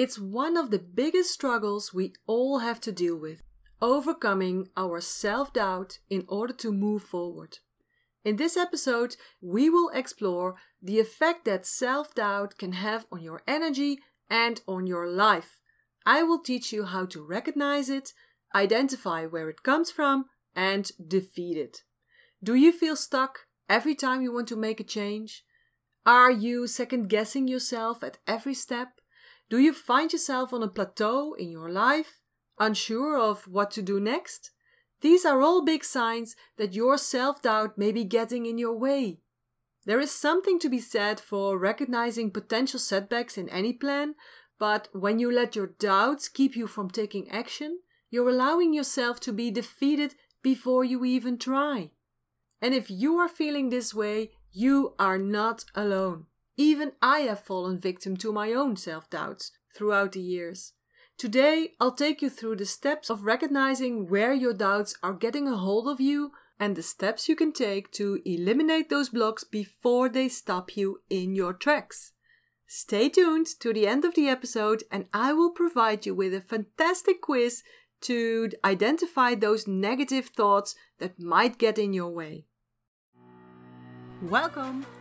It's one of the biggest struggles we all have to deal with overcoming our self doubt in order to move forward. In this episode, we will explore the effect that self doubt can have on your energy and on your life. I will teach you how to recognize it, identify where it comes from, and defeat it. Do you feel stuck every time you want to make a change? Are you second guessing yourself at every step? Do you find yourself on a plateau in your life, unsure of what to do next? These are all big signs that your self doubt may be getting in your way. There is something to be said for recognizing potential setbacks in any plan, but when you let your doubts keep you from taking action, you're allowing yourself to be defeated before you even try. And if you are feeling this way, you are not alone. Even I have fallen victim to my own self doubts throughout the years. Today, I'll take you through the steps of recognizing where your doubts are getting a hold of you and the steps you can take to eliminate those blocks before they stop you in your tracks. Stay tuned to the end of the episode, and I will provide you with a fantastic quiz to identify those negative thoughts that might get in your way. Welcome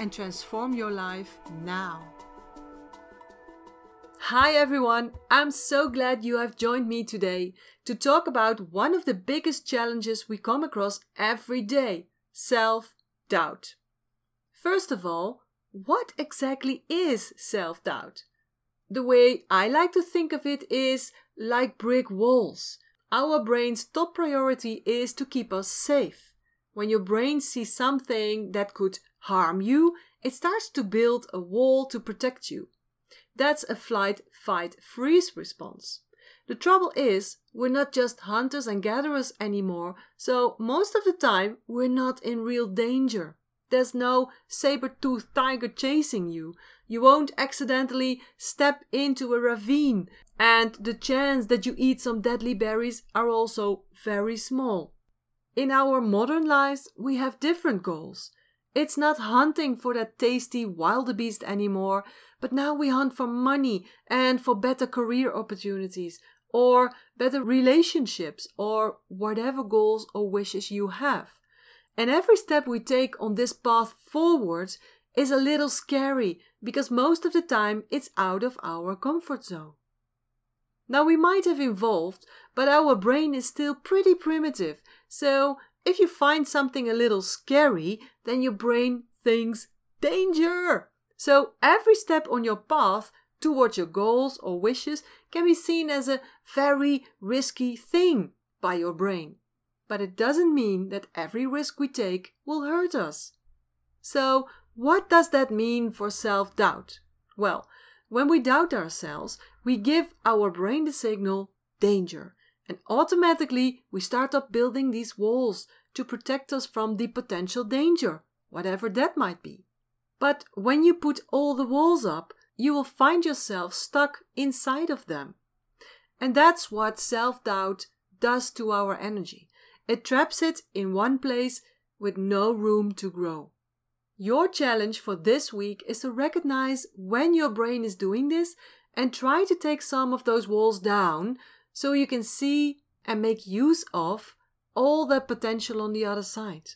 and transform your life now. Hi everyone, I'm so glad you have joined me today to talk about one of the biggest challenges we come across every day self doubt. First of all, what exactly is self doubt? The way I like to think of it is like brick walls. Our brain's top priority is to keep us safe. When your brain sees something that could harm you, it starts to build a wall to protect you. That's a flight, fight, freeze response. The trouble is, we're not just hunters and gatherers anymore, so most of the time we're not in real danger. There's no saber-toothed tiger chasing you. You won't accidentally step into a ravine, and the chance that you eat some deadly berries are also very small. In our modern lives, we have different goals. It's not hunting for that tasty wildebeest anymore, but now we hunt for money and for better career opportunities or better relationships or whatever goals or wishes you have. And every step we take on this path forward is a little scary because most of the time it's out of our comfort zone. Now we might have evolved, but our brain is still pretty primitive, so if you find something a little scary, then your brain thinks danger. So every step on your path towards your goals or wishes can be seen as a very risky thing by your brain. But it doesn't mean that every risk we take will hurt us. So, what does that mean for self doubt? Well, when we doubt ourselves, we give our brain the signal danger and automatically we start up building these walls to protect us from the potential danger, whatever that might be. But when you put all the walls up, you will find yourself stuck inside of them. And that's what self doubt does to our energy. It traps it in one place with no room to grow. Your challenge for this week is to recognize when your brain is doing this and try to take some of those walls down so you can see and make use of all that potential on the other side.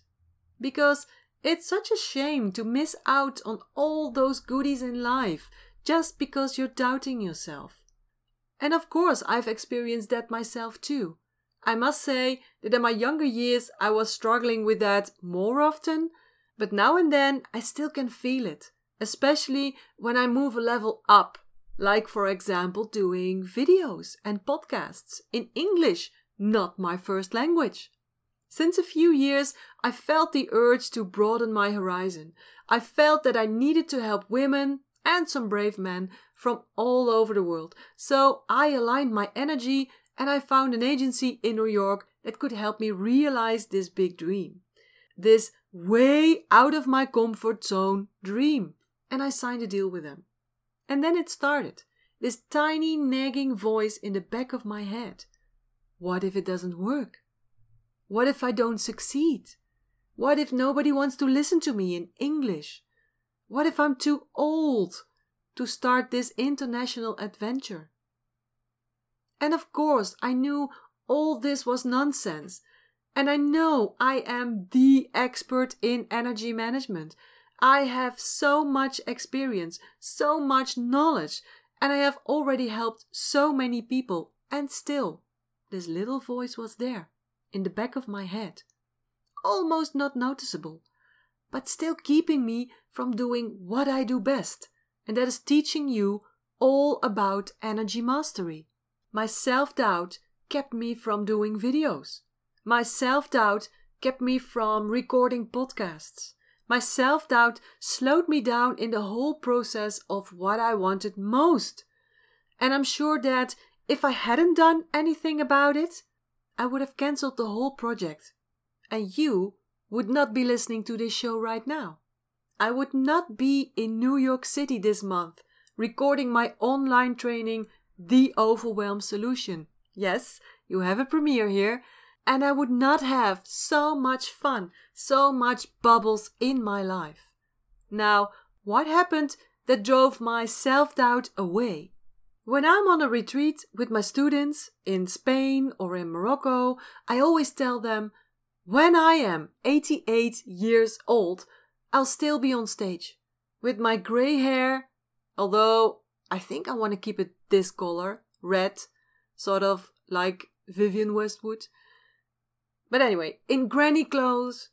Because it's such a shame to miss out on all those goodies in life just because you're doubting yourself. And of course, I've experienced that myself too. I must say that in my younger years I was struggling with that more often, but now and then I still can feel it, especially when I move a level up like, for example, doing videos and podcasts in English, not my first language. Since a few years, I felt the urge to broaden my horizon. I felt that I needed to help women and some brave men from all over the world. So I aligned my energy and I found an agency in New York that could help me realize this big dream. This way out of my comfort zone dream. And I signed a deal with them. And then it started. This tiny nagging voice in the back of my head. What if it doesn't work? What if I don't succeed? What if nobody wants to listen to me in English? What if I'm too old to start this international adventure? And of course, I knew all this was nonsense. And I know I am the expert in energy management. I have so much experience, so much knowledge, and I have already helped so many people. And still, this little voice was there, in the back of my head, almost not noticeable, but still keeping me from doing what I do best, and that is teaching you all about energy mastery. My self doubt kept me from doing videos. My self doubt kept me from recording podcasts. My self doubt slowed me down in the whole process of what I wanted most. And I'm sure that if I hadn't done anything about it, I would have cancelled the whole project. And you would not be listening to this show right now. I would not be in New York City this month recording my online training, The Overwhelm Solution. Yes, you have a premiere here, and I would not have so much fun, so much bubbles in my life. Now, what happened that drove my self doubt away? When I'm on a retreat with my students in Spain or in Morocco, I always tell them when I am 88 years old, I'll still be on stage with my gray hair, although I think I want to keep it this color, red, sort of like Vivienne Westwood. But anyway, in granny clothes,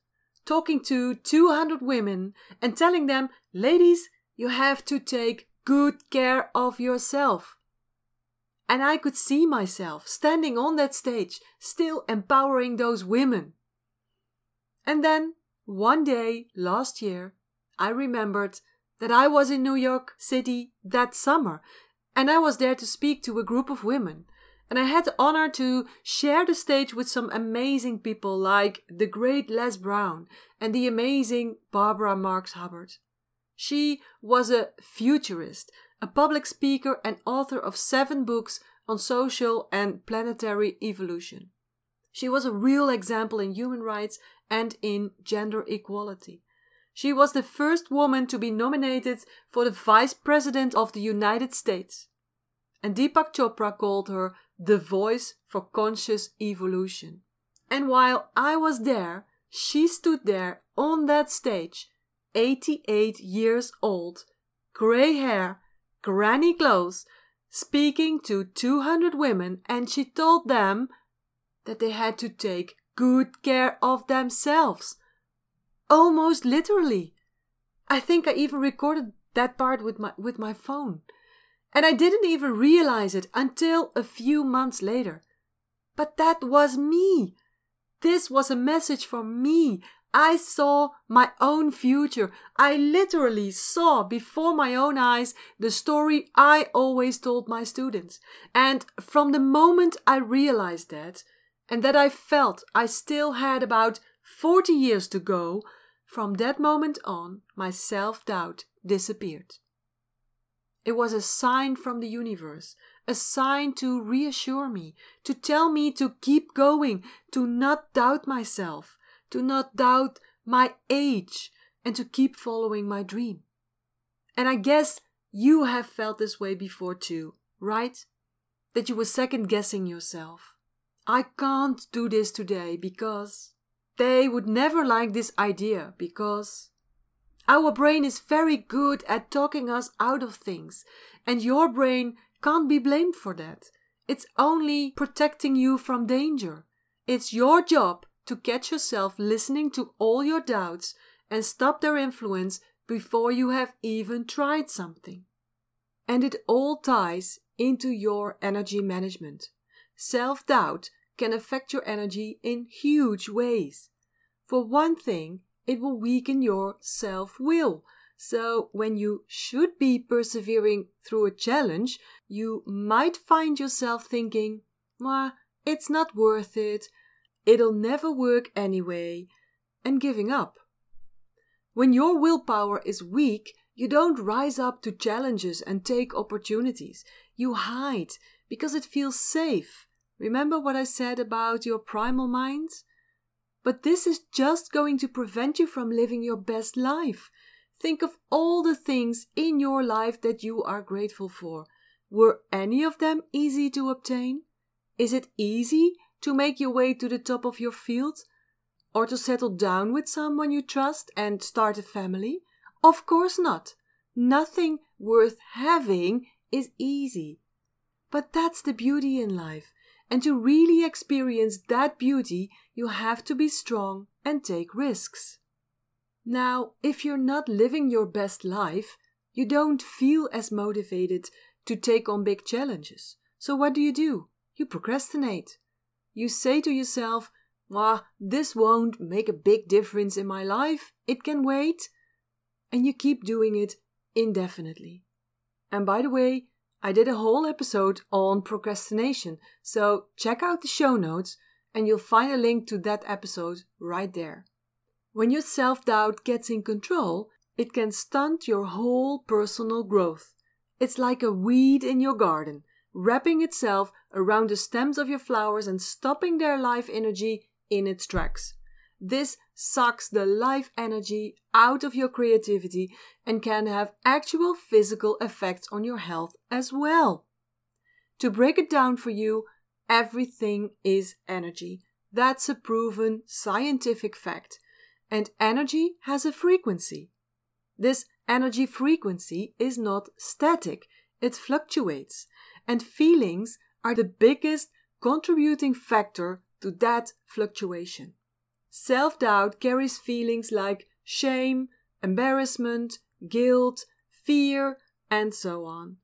talking to 200 women and telling them, ladies, you have to take good care of yourself. And I could see myself standing on that stage, still empowering those women. And then, one day last year, I remembered that I was in New York City that summer, and I was there to speak to a group of women. And I had the honor to share the stage with some amazing people like the great Les Brown and the amazing Barbara Marx Hubbard. She was a futurist, a public speaker, and author of seven books on social and planetary evolution. She was a real example in human rights and in gender equality. She was the first woman to be nominated for the Vice President of the United States. And Deepak Chopra called her the voice for conscious evolution. And while I was there, she stood there on that stage, 88 years old, gray hair, granny clothes, speaking to 200 women, and she told them that they had to take good care of themselves. Almost literally. I think I even recorded that part with my with my phone. And I didn't even realize it until a few months later. But that was me. This was a message for me. I saw my own future. I literally saw before my own eyes the story I always told my students. And from the moment I realized that, and that I felt I still had about 40 years to go, from that moment on, my self doubt disappeared. It was a sign from the universe, a sign to reassure me, to tell me to keep going, to not doubt myself, to not doubt my age, and to keep following my dream. And I guess you have felt this way before too, right? That you were second guessing yourself. I can't do this today because they would never like this idea because our brain is very good at talking us out of things, and your brain can't be blamed for that. It's only protecting you from danger. It's your job to catch yourself listening to all your doubts and stop their influence before you have even tried something. And it all ties into your energy management. Self doubt can affect your energy in huge ways. For one thing, it will weaken your self will. So, when you should be persevering through a challenge, you might find yourself thinking, well, it's not worth it, it'll never work anyway, and giving up. When your willpower is weak, you don't rise up to challenges and take opportunities. You hide because it feels safe. Remember what I said about your primal mind? But this is just going to prevent you from living your best life. Think of all the things in your life that you are grateful for. Were any of them easy to obtain? Is it easy to make your way to the top of your field? Or to settle down with someone you trust and start a family? Of course not. Nothing worth having is easy. But that's the beauty in life. And to really experience that beauty, you have to be strong and take risks. Now, if you're not living your best life, you don't feel as motivated to take on big challenges. So, what do you do? You procrastinate. You say to yourself, Ah, this won't make a big difference in my life. It can wait. And you keep doing it indefinitely. And by the way, I did a whole episode on procrastination, so check out the show notes and you'll find a link to that episode right there. When your self doubt gets in control, it can stunt your whole personal growth. It's like a weed in your garden, wrapping itself around the stems of your flowers and stopping their life energy in its tracks. This sucks the life energy out of your creativity and can have actual physical effects on your health as well. To break it down for you, everything is energy. That's a proven scientific fact and energy has a frequency. This energy frequency is not static, it fluctuates, and feelings are the biggest contributing factor to that fluctuation. Self doubt carries feelings like shame, embarrassment, guilt, fear, and so on.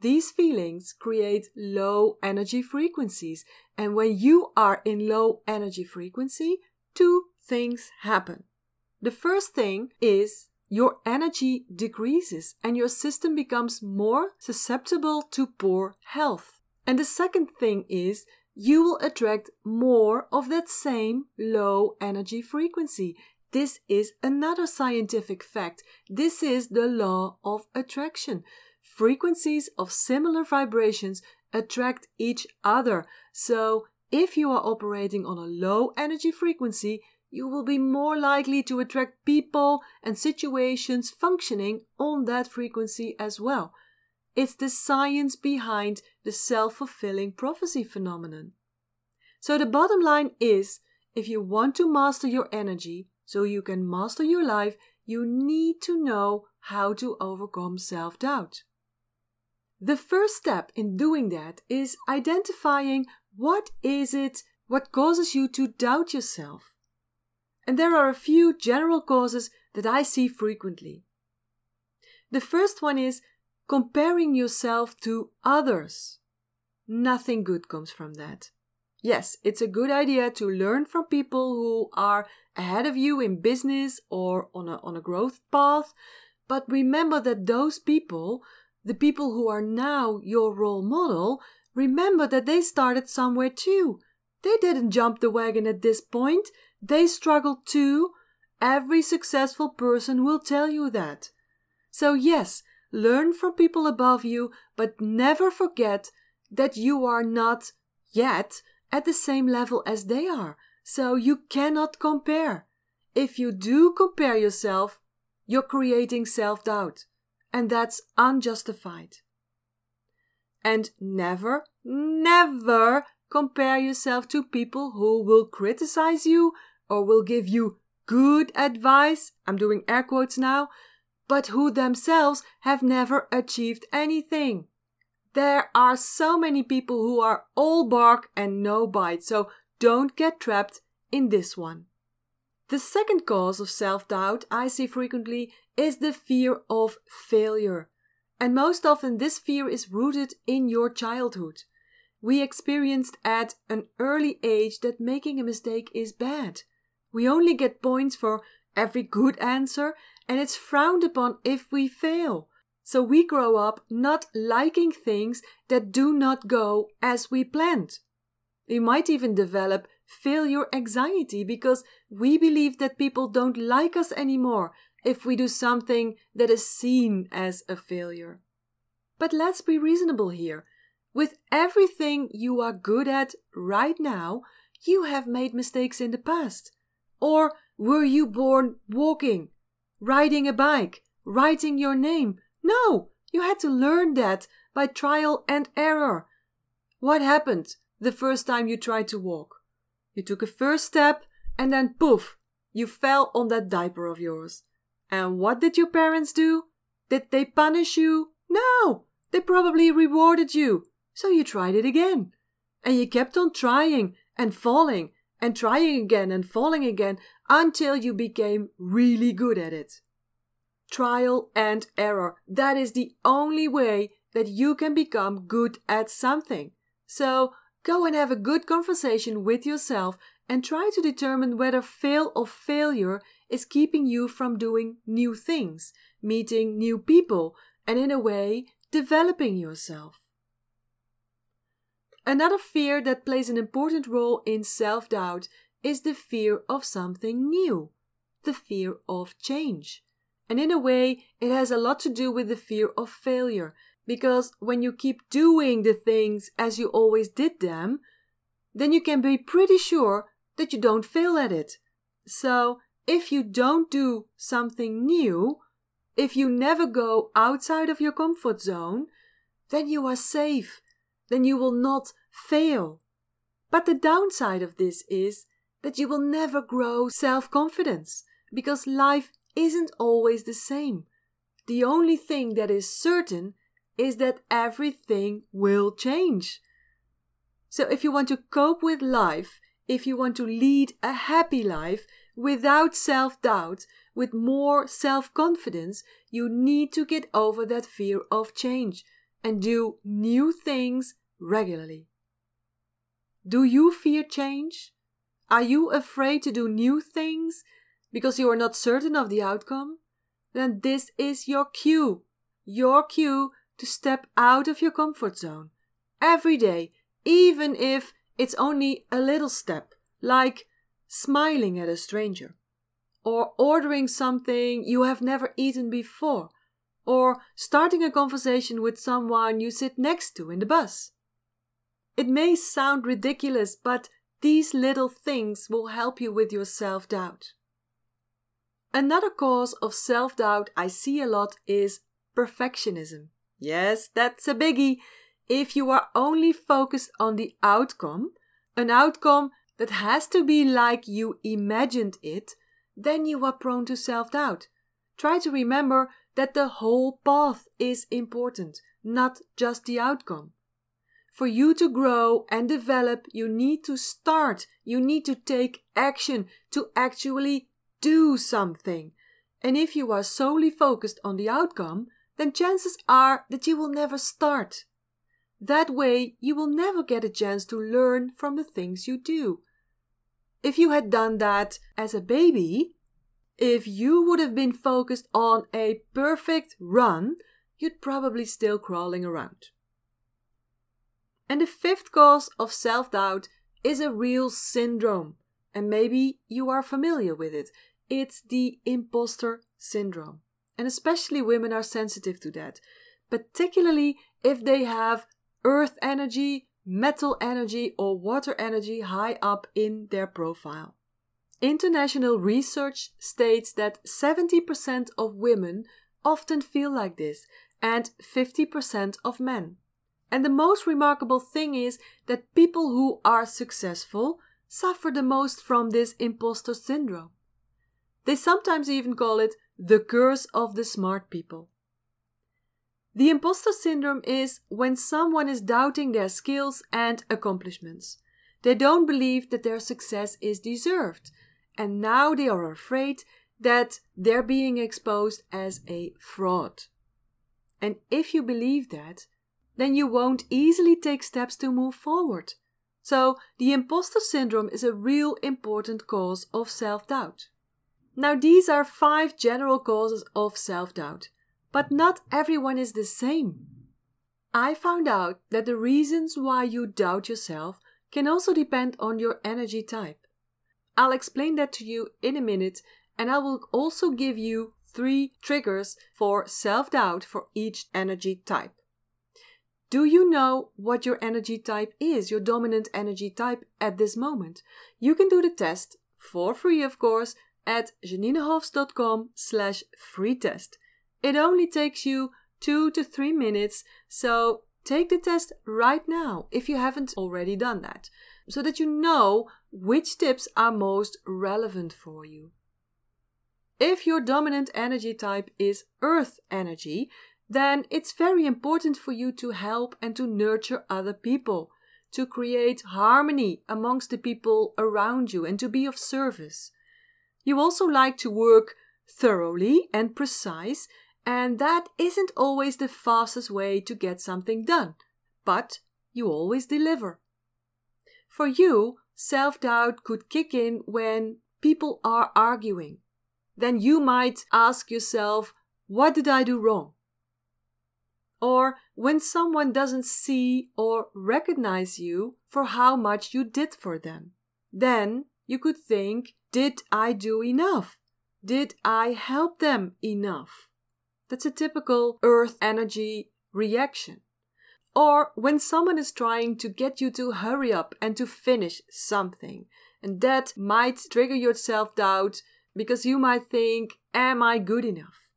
These feelings create low energy frequencies, and when you are in low energy frequency, two things happen. The first thing is your energy decreases and your system becomes more susceptible to poor health. And the second thing is you will attract more of that same low energy frequency. This is another scientific fact. This is the law of attraction. Frequencies of similar vibrations attract each other. So, if you are operating on a low energy frequency, you will be more likely to attract people and situations functioning on that frequency as well. It's the science behind the self fulfilling prophecy phenomenon. So, the bottom line is if you want to master your energy so you can master your life, you need to know how to overcome self doubt. The first step in doing that is identifying what is it what causes you to doubt yourself. And there are a few general causes that I see frequently. The first one is comparing yourself to others. Nothing good comes from that. Yes, it's a good idea to learn from people who are ahead of you in business or on a, on a growth path, but remember that those people, the people who are now your role model, remember that they started somewhere too. They didn't jump the wagon at this point. They struggled too. Every successful person will tell you that. So, yes, learn from people above you, but never forget that you are not yet at the same level as they are. So, you cannot compare. If you do compare yourself, you're creating self doubt, and that's unjustified. And never, never compare yourself to people who will criticize you or will give you good advice. I'm doing air quotes now, but who themselves have never achieved anything. There are so many people who are all bark and no bite, so don't get trapped in this one. The second cause of self doubt I see frequently is the fear of failure. And most often, this fear is rooted in your childhood. We experienced at an early age that making a mistake is bad. We only get points for every good answer and it's frowned upon if we fail. So we grow up not liking things that do not go as we planned. We might even develop failure anxiety because we believe that people don't like us anymore if we do something that is seen as a failure. But let's be reasonable here. With everything you are good at right now, you have made mistakes in the past. Or were you born walking, riding a bike, writing your name? No, you had to learn that by trial and error. What happened the first time you tried to walk? You took a first step and then poof, you fell on that diaper of yours. And what did your parents do? Did they punish you? No, they probably rewarded you. So you tried it again. And you kept on trying and falling and trying again and falling again until you became really good at it. Trial and error. That is the only way that you can become good at something. So go and have a good conversation with yourself and try to determine whether fail or failure is keeping you from doing new things, meeting new people, and in a way, developing yourself. Another fear that plays an important role in self doubt is the fear of something new, the fear of change. And in a way, it has a lot to do with the fear of failure, because when you keep doing the things as you always did them, then you can be pretty sure that you don't fail at it. So, if you don't do something new, if you never go outside of your comfort zone, then you are safe. Then you will not fail. But the downside of this is that you will never grow self confidence because life isn't always the same. The only thing that is certain is that everything will change. So, if you want to cope with life, if you want to lead a happy life without self doubt, with more self confidence, you need to get over that fear of change and do new things regularly. Do you fear change? Are you afraid to do new things because you are not certain of the outcome? Then this is your cue, your cue to step out of your comfort zone every day, even if it's only a little step, like smiling at a stranger, or ordering something you have never eaten before, or starting a conversation with someone you sit next to in the bus. It may sound ridiculous, but these little things will help you with your self doubt. Another cause of self doubt I see a lot is perfectionism. Yes, that's a biggie. If you are only focused on the outcome, an outcome that has to be like you imagined it, then you are prone to self doubt. Try to remember that the whole path is important, not just the outcome. For you to grow and develop, you need to start, you need to take action to actually do something. And if you are solely focused on the outcome, then chances are that you will never start. That way, you will never get a chance to learn from the things you do. If you had done that as a baby, if you would have been focused on a perfect run, you'd probably still crawling around. And the fifth cause of self doubt is a real syndrome, and maybe you are familiar with it. It's the imposter syndrome. And especially women are sensitive to that, particularly if they have earth energy, metal energy, or water energy high up in their profile. International research states that 70% of women often feel like this, and 50% of men. And the most remarkable thing is that people who are successful suffer the most from this imposter syndrome. They sometimes even call it the curse of the smart people. The imposter syndrome is when someone is doubting their skills and accomplishments. They don't believe that their success is deserved, and now they are afraid that they're being exposed as a fraud. And if you believe that, then you won't easily take steps to move forward. So, the imposter syndrome is a real important cause of self doubt. Now, these are five general causes of self doubt, but not everyone is the same. I found out that the reasons why you doubt yourself can also depend on your energy type. I'll explain that to you in a minute, and I will also give you three triggers for self doubt for each energy type. Do you know what your energy type is, your dominant energy type at this moment? You can do the test for free, of course, at janinehofs.com slash free test. It only takes you two to three minutes, so take the test right now if you haven't already done that, so that you know which tips are most relevant for you. If your dominant energy type is earth energy, then it's very important for you to help and to nurture other people, to create harmony amongst the people around you, and to be of service. You also like to work thoroughly and precise, and that isn't always the fastest way to get something done, but you always deliver. For you, self doubt could kick in when people are arguing. Then you might ask yourself, What did I do wrong? Or when someone doesn't see or recognize you for how much you did for them. Then you could think, Did I do enough? Did I help them enough? That's a typical earth energy reaction. Or when someone is trying to get you to hurry up and to finish something, and that might trigger your self doubt because you might think, Am I good enough?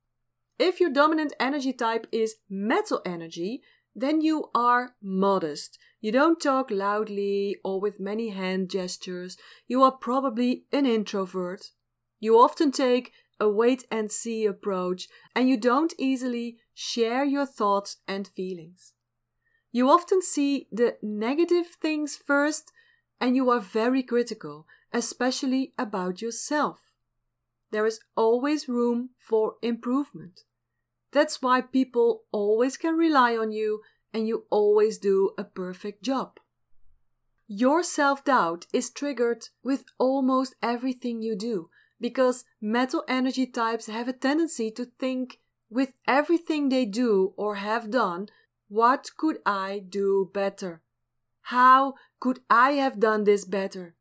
If your dominant energy type is metal energy, then you are modest. You don't talk loudly or with many hand gestures. You are probably an introvert. You often take a wait and see approach and you don't easily share your thoughts and feelings. You often see the negative things first and you are very critical, especially about yourself. There is always room for improvement. That's why people always can rely on you and you always do a perfect job. Your self doubt is triggered with almost everything you do because metal energy types have a tendency to think with everything they do or have done, what could I do better? How could I have done this better?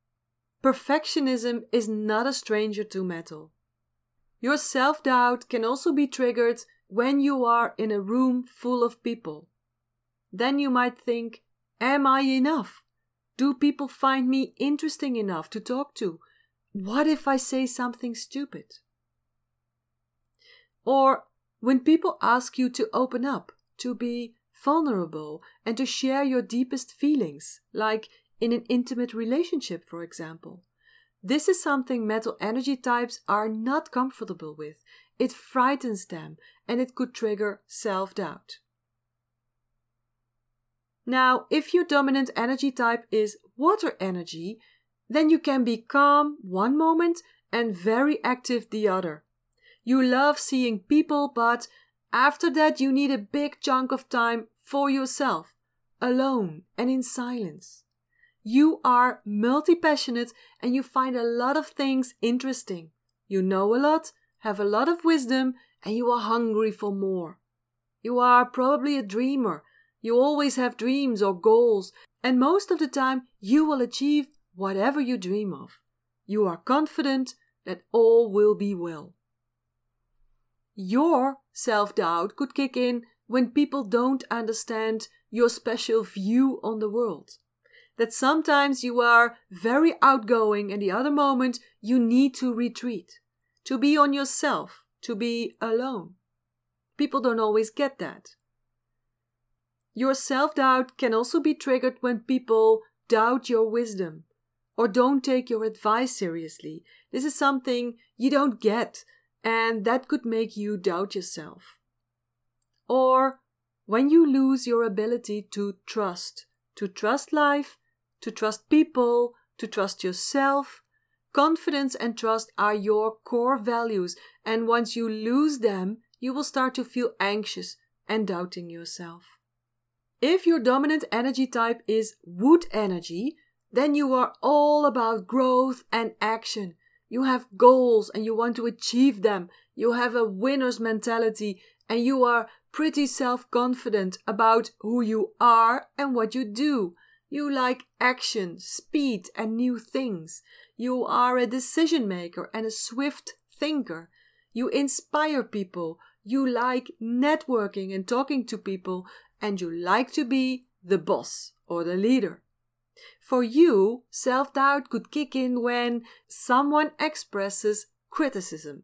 Perfectionism is not a stranger to metal. Your self doubt can also be triggered when you are in a room full of people. Then you might think, Am I enough? Do people find me interesting enough to talk to? What if I say something stupid? Or when people ask you to open up, to be vulnerable, and to share your deepest feelings, like in an intimate relationship, for example. This is something metal energy types are not comfortable with. It frightens them and it could trigger self doubt. Now, if your dominant energy type is water energy, then you can be calm one moment and very active the other. You love seeing people, but after that, you need a big chunk of time for yourself, alone and in silence. You are multi passionate and you find a lot of things interesting. You know a lot, have a lot of wisdom, and you are hungry for more. You are probably a dreamer. You always have dreams or goals, and most of the time you will achieve whatever you dream of. You are confident that all will be well. Your self doubt could kick in when people don't understand your special view on the world that sometimes you are very outgoing and the other moment you need to retreat, to be on yourself, to be alone. People don't always get that. Your self doubt can also be triggered when people doubt your wisdom or don't take your advice seriously. This is something you don't get, and that could make you doubt yourself. Or when you lose your ability to trust, to trust life to trust people, to trust yourself. Confidence and trust are your core values, and once you lose them, you will start to feel anxious and doubting yourself. If your dominant energy type is wood energy, then you are all about growth and action. You have goals and you want to achieve them. You have a winner's mentality and you are pretty self confident about who you are and what you do. You like action, speed, and new things. You are a decision maker and a swift thinker. You inspire people. You like networking and talking to people. And you like to be the boss or the leader. For you, self doubt could kick in when someone expresses criticism.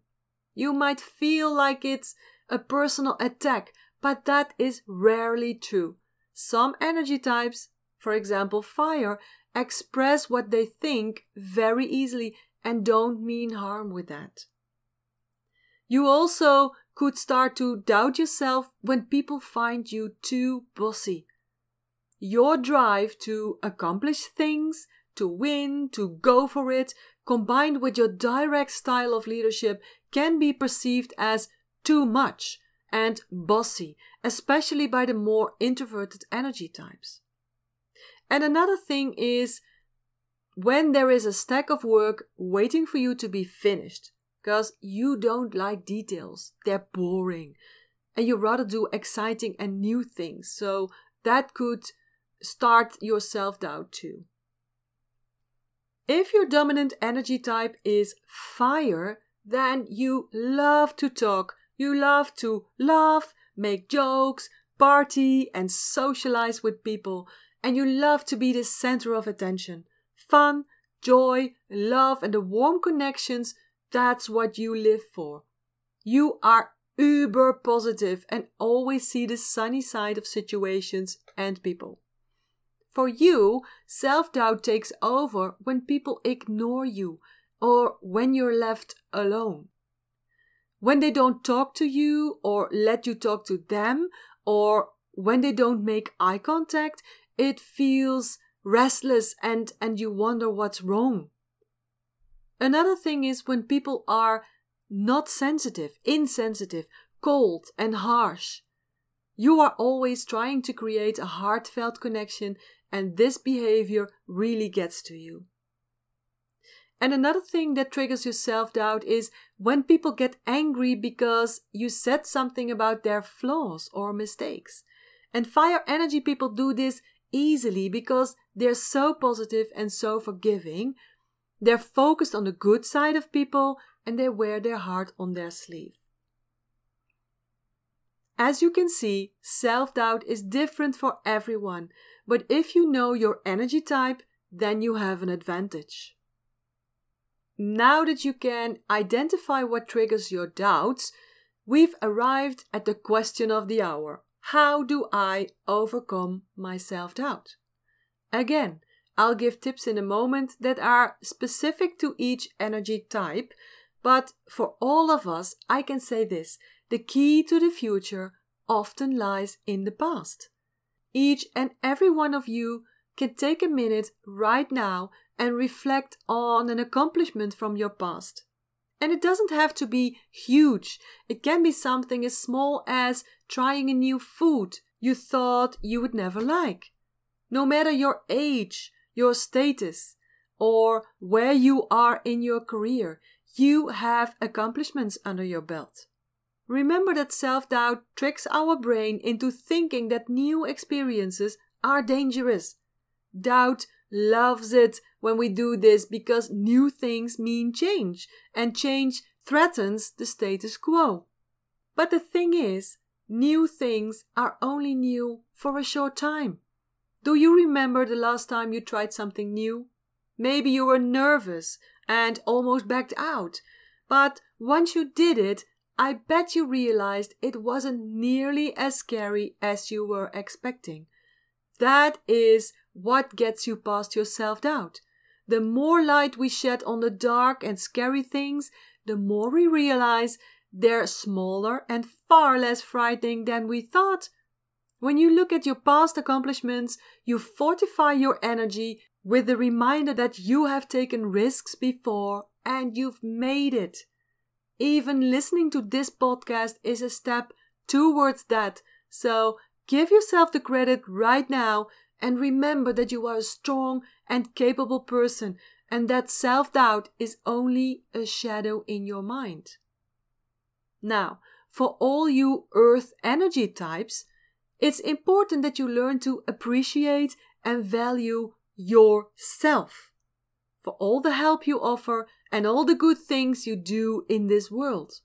You might feel like it's a personal attack, but that is rarely true. Some energy types, for example fire, express what they think very easily and don't mean harm with that. You also could start to doubt yourself when people find you too bossy. Your drive to accomplish things, to win, to go for it, combined with your direct style of leadership, can be perceived as too much and bossy, especially by the more introverted energy types. And another thing is when there is a stack of work waiting for you to be finished, because you don't like details, they're boring, and you rather do exciting and new things. So that could start your self doubt too. If your dominant energy type is fire, then you love to talk, you love to laugh, make jokes, party, and socialize with people, and you love to be the center of attention. Fun, joy, love, and the warm connections that's what you live for. You are uber positive and always see the sunny side of situations and people. For you, self doubt takes over when people ignore you or when you're left alone when they don't talk to you or let you talk to them, or when they don't make eye contact, it feels restless and, and you wonder what's wrong. Another thing is when people are not sensitive, insensitive, cold, and harsh. You are always trying to create a heartfelt connection, and this behavior really gets to you. And another thing that triggers your self doubt is when people get angry because you said something about their flaws or mistakes. And fire energy people do this easily because they're so positive and so forgiving. They're focused on the good side of people and they wear their heart on their sleeve. As you can see, self doubt is different for everyone, but if you know your energy type, then you have an advantage. Now that you can identify what triggers your doubts, we've arrived at the question of the hour. How do I overcome my self doubt? Again, I'll give tips in a moment that are specific to each energy type, but for all of us, I can say this the key to the future often lies in the past. Each and every one of you can take a minute right now and reflect on an accomplishment from your past. And it doesn't have to be huge, it can be something as small as trying a new food you thought you would never like. No matter your age, your status, or where you are in your career, you have accomplishments under your belt. Remember that self doubt tricks our brain into thinking that new experiences are dangerous. Doubt loves it when we do this because new things mean change, and change threatens the status quo. But the thing is, new things are only new for a short time. Do you remember the last time you tried something new? Maybe you were nervous and almost backed out, but once you did it, I bet you realized it wasn't nearly as scary as you were expecting. That is what gets you past your self doubt. The more light we shed on the dark and scary things, the more we realize they're smaller and far less frightening than we thought. When you look at your past accomplishments, you fortify your energy with the reminder that you have taken risks before and you've made it. Even listening to this podcast is a step towards that. So give yourself the credit right now and remember that you are a strong and capable person and that self doubt is only a shadow in your mind. Now, for all you earth energy types, it's important that you learn to appreciate and value yourself for all the help you offer and all the good things you do in this world.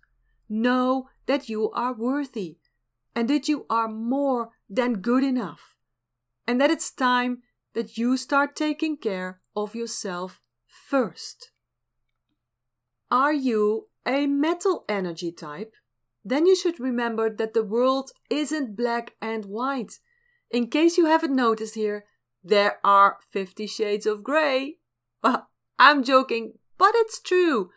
Know that you are worthy and that you are more than good enough, and that it's time that you start taking care of yourself first. Are you a metal energy type? Then you should remember that the world isn't black and white. In case you haven't noticed here, there are 50 shades of grey. Well, I'm joking, but it's true.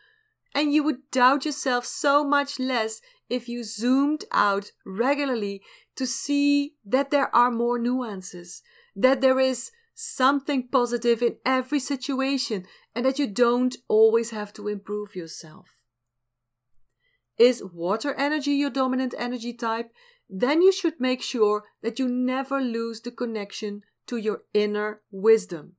And you would doubt yourself so much less if you zoomed out regularly to see that there are more nuances, that there is something positive in every situation, and that you don't always have to improve yourself. Is water energy your dominant energy type? Then you should make sure that you never lose the connection to your inner wisdom.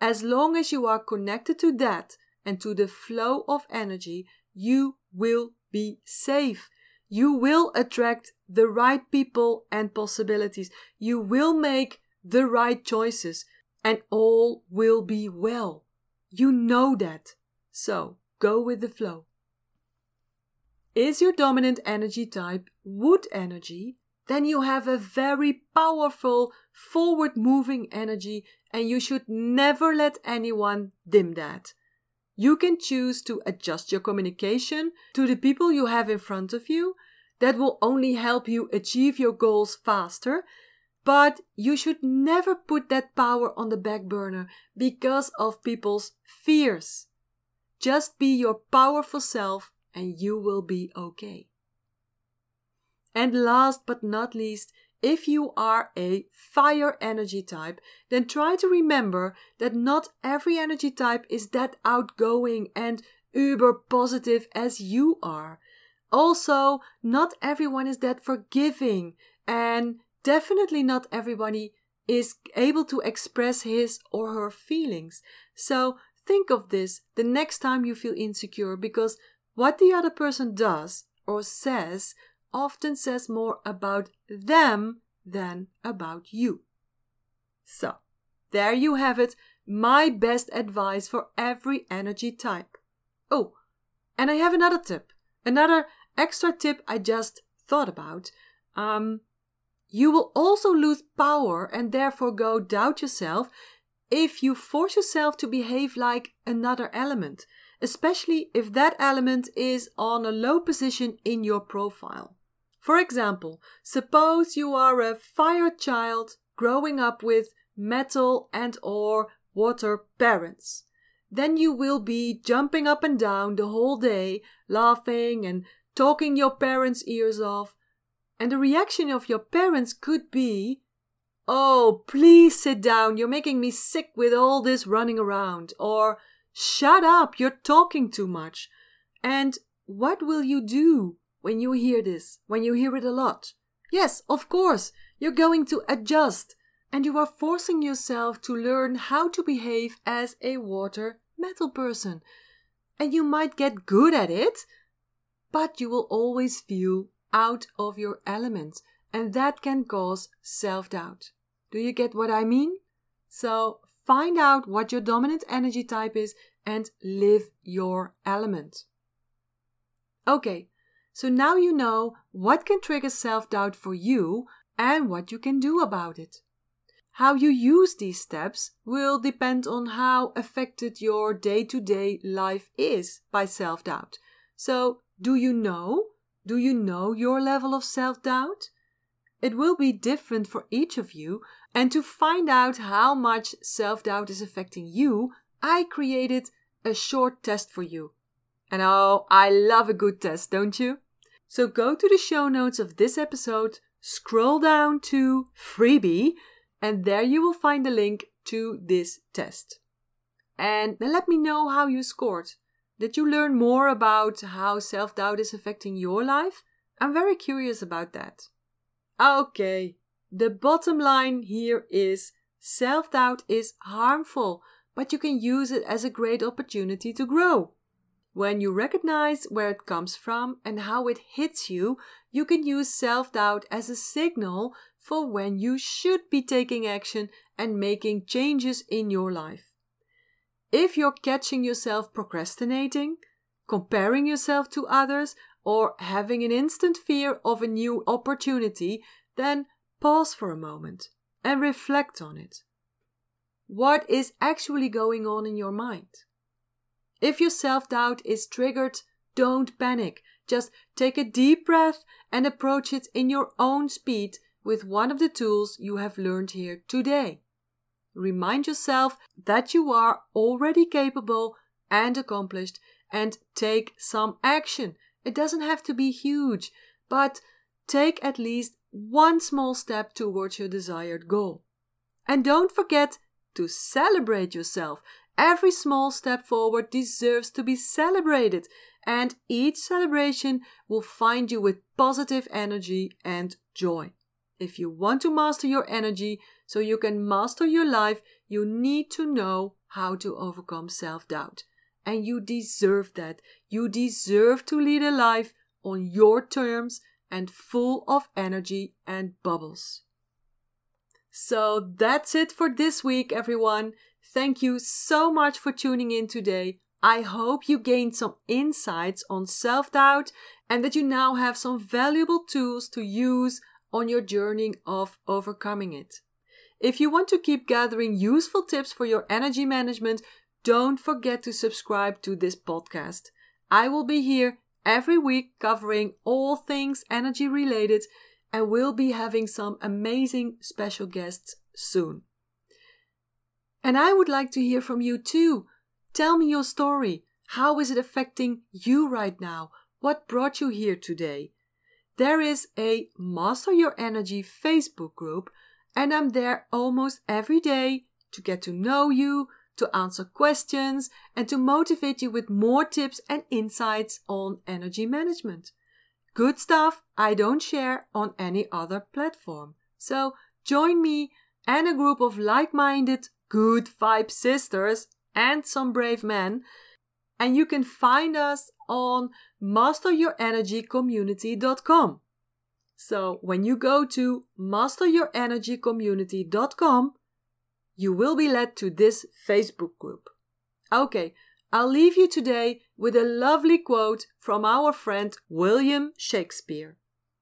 As long as you are connected to that and to the flow of energy, you will be safe. You will attract the right people and possibilities. You will make the right choices and all will be well. You know that. So go with the flow. Is your dominant energy type wood energy? Then you have a very powerful, forward moving energy, and you should never let anyone dim that. You can choose to adjust your communication to the people you have in front of you. That will only help you achieve your goals faster. But you should never put that power on the back burner because of people's fears. Just be your powerful self and you will be okay. And last but not least, if you are a fire energy type, then try to remember that not every energy type is that outgoing and uber positive as you are. Also, not everyone is that forgiving, and definitely not everybody is able to express his or her feelings. So, think of this the next time you feel insecure because what the other person does or says often says more about them than about you. So, there you have it, my best advice for every energy type. Oh, and I have another tip, another extra tip I just thought about. Um, you will also lose power and therefore go doubt yourself if you force yourself to behave like another element especially if that element is on a low position in your profile. For example, suppose you are a fire child growing up with metal and or water parents. Then you will be jumping up and down the whole day, laughing and talking your parents' ears off. And the reaction of your parents could be, Oh, please sit down, you're making me sick with all this running around. Or, Shut up, you're talking too much. And what will you do when you hear this, when you hear it a lot? Yes, of course, you're going to adjust, and you are forcing yourself to learn how to behave as a water metal person. And you might get good at it, but you will always feel out of your element, and that can cause self doubt. Do you get what I mean? So Find out what your dominant energy type is and live your element. Okay, so now you know what can trigger self doubt for you and what you can do about it. How you use these steps will depend on how affected your day to day life is by self doubt. So, do you know? Do you know your level of self doubt? It will be different for each of you, and to find out how much self doubt is affecting you, I created a short test for you. And oh, I love a good test, don't you? So go to the show notes of this episode, scroll down to freebie, and there you will find the link to this test. And let me know how you scored. Did you learn more about how self doubt is affecting your life? I'm very curious about that. Okay, the bottom line here is self doubt is harmful, but you can use it as a great opportunity to grow. When you recognize where it comes from and how it hits you, you can use self doubt as a signal for when you should be taking action and making changes in your life. If you're catching yourself procrastinating, comparing yourself to others, or having an instant fear of a new opportunity, then pause for a moment and reflect on it. What is actually going on in your mind? If your self doubt is triggered, don't panic. Just take a deep breath and approach it in your own speed with one of the tools you have learned here today. Remind yourself that you are already capable and accomplished and take some action. It doesn't have to be huge, but take at least one small step towards your desired goal. And don't forget to celebrate yourself. Every small step forward deserves to be celebrated, and each celebration will find you with positive energy and joy. If you want to master your energy so you can master your life, you need to know how to overcome self doubt. And you deserve that. You deserve to lead a life on your terms and full of energy and bubbles. So that's it for this week, everyone. Thank you so much for tuning in today. I hope you gained some insights on self doubt and that you now have some valuable tools to use on your journey of overcoming it. If you want to keep gathering useful tips for your energy management, don't forget to subscribe to this podcast. I will be here every week covering all things energy related and we'll be having some amazing special guests soon. And I would like to hear from you too. Tell me your story. How is it affecting you right now? What brought you here today? There is a Master Your Energy Facebook group, and I'm there almost every day to get to know you, to answer questions, and to motivate you with more tips and insights on energy management. Good stuff I don't share on any other platform. So join me and a group of like minded, good vibe sisters and some brave men. And you can find us on masteryourenergycommunity.com. So when you go to masteryourenergycommunity.com, you will be led to this Facebook group. Okay, I'll leave you today with a lovely quote from our friend William Shakespeare.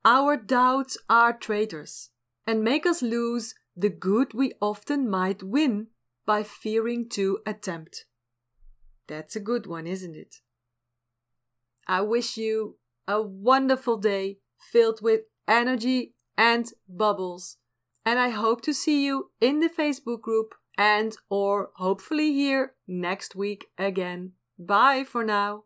Our doubts are traitors and make us lose the good we often might win by fearing to attempt. That's a good one, isn't it? I wish you a wonderful day filled with energy and bubbles and I hope to see you in the Facebook group and or hopefully here next week again. Bye for now.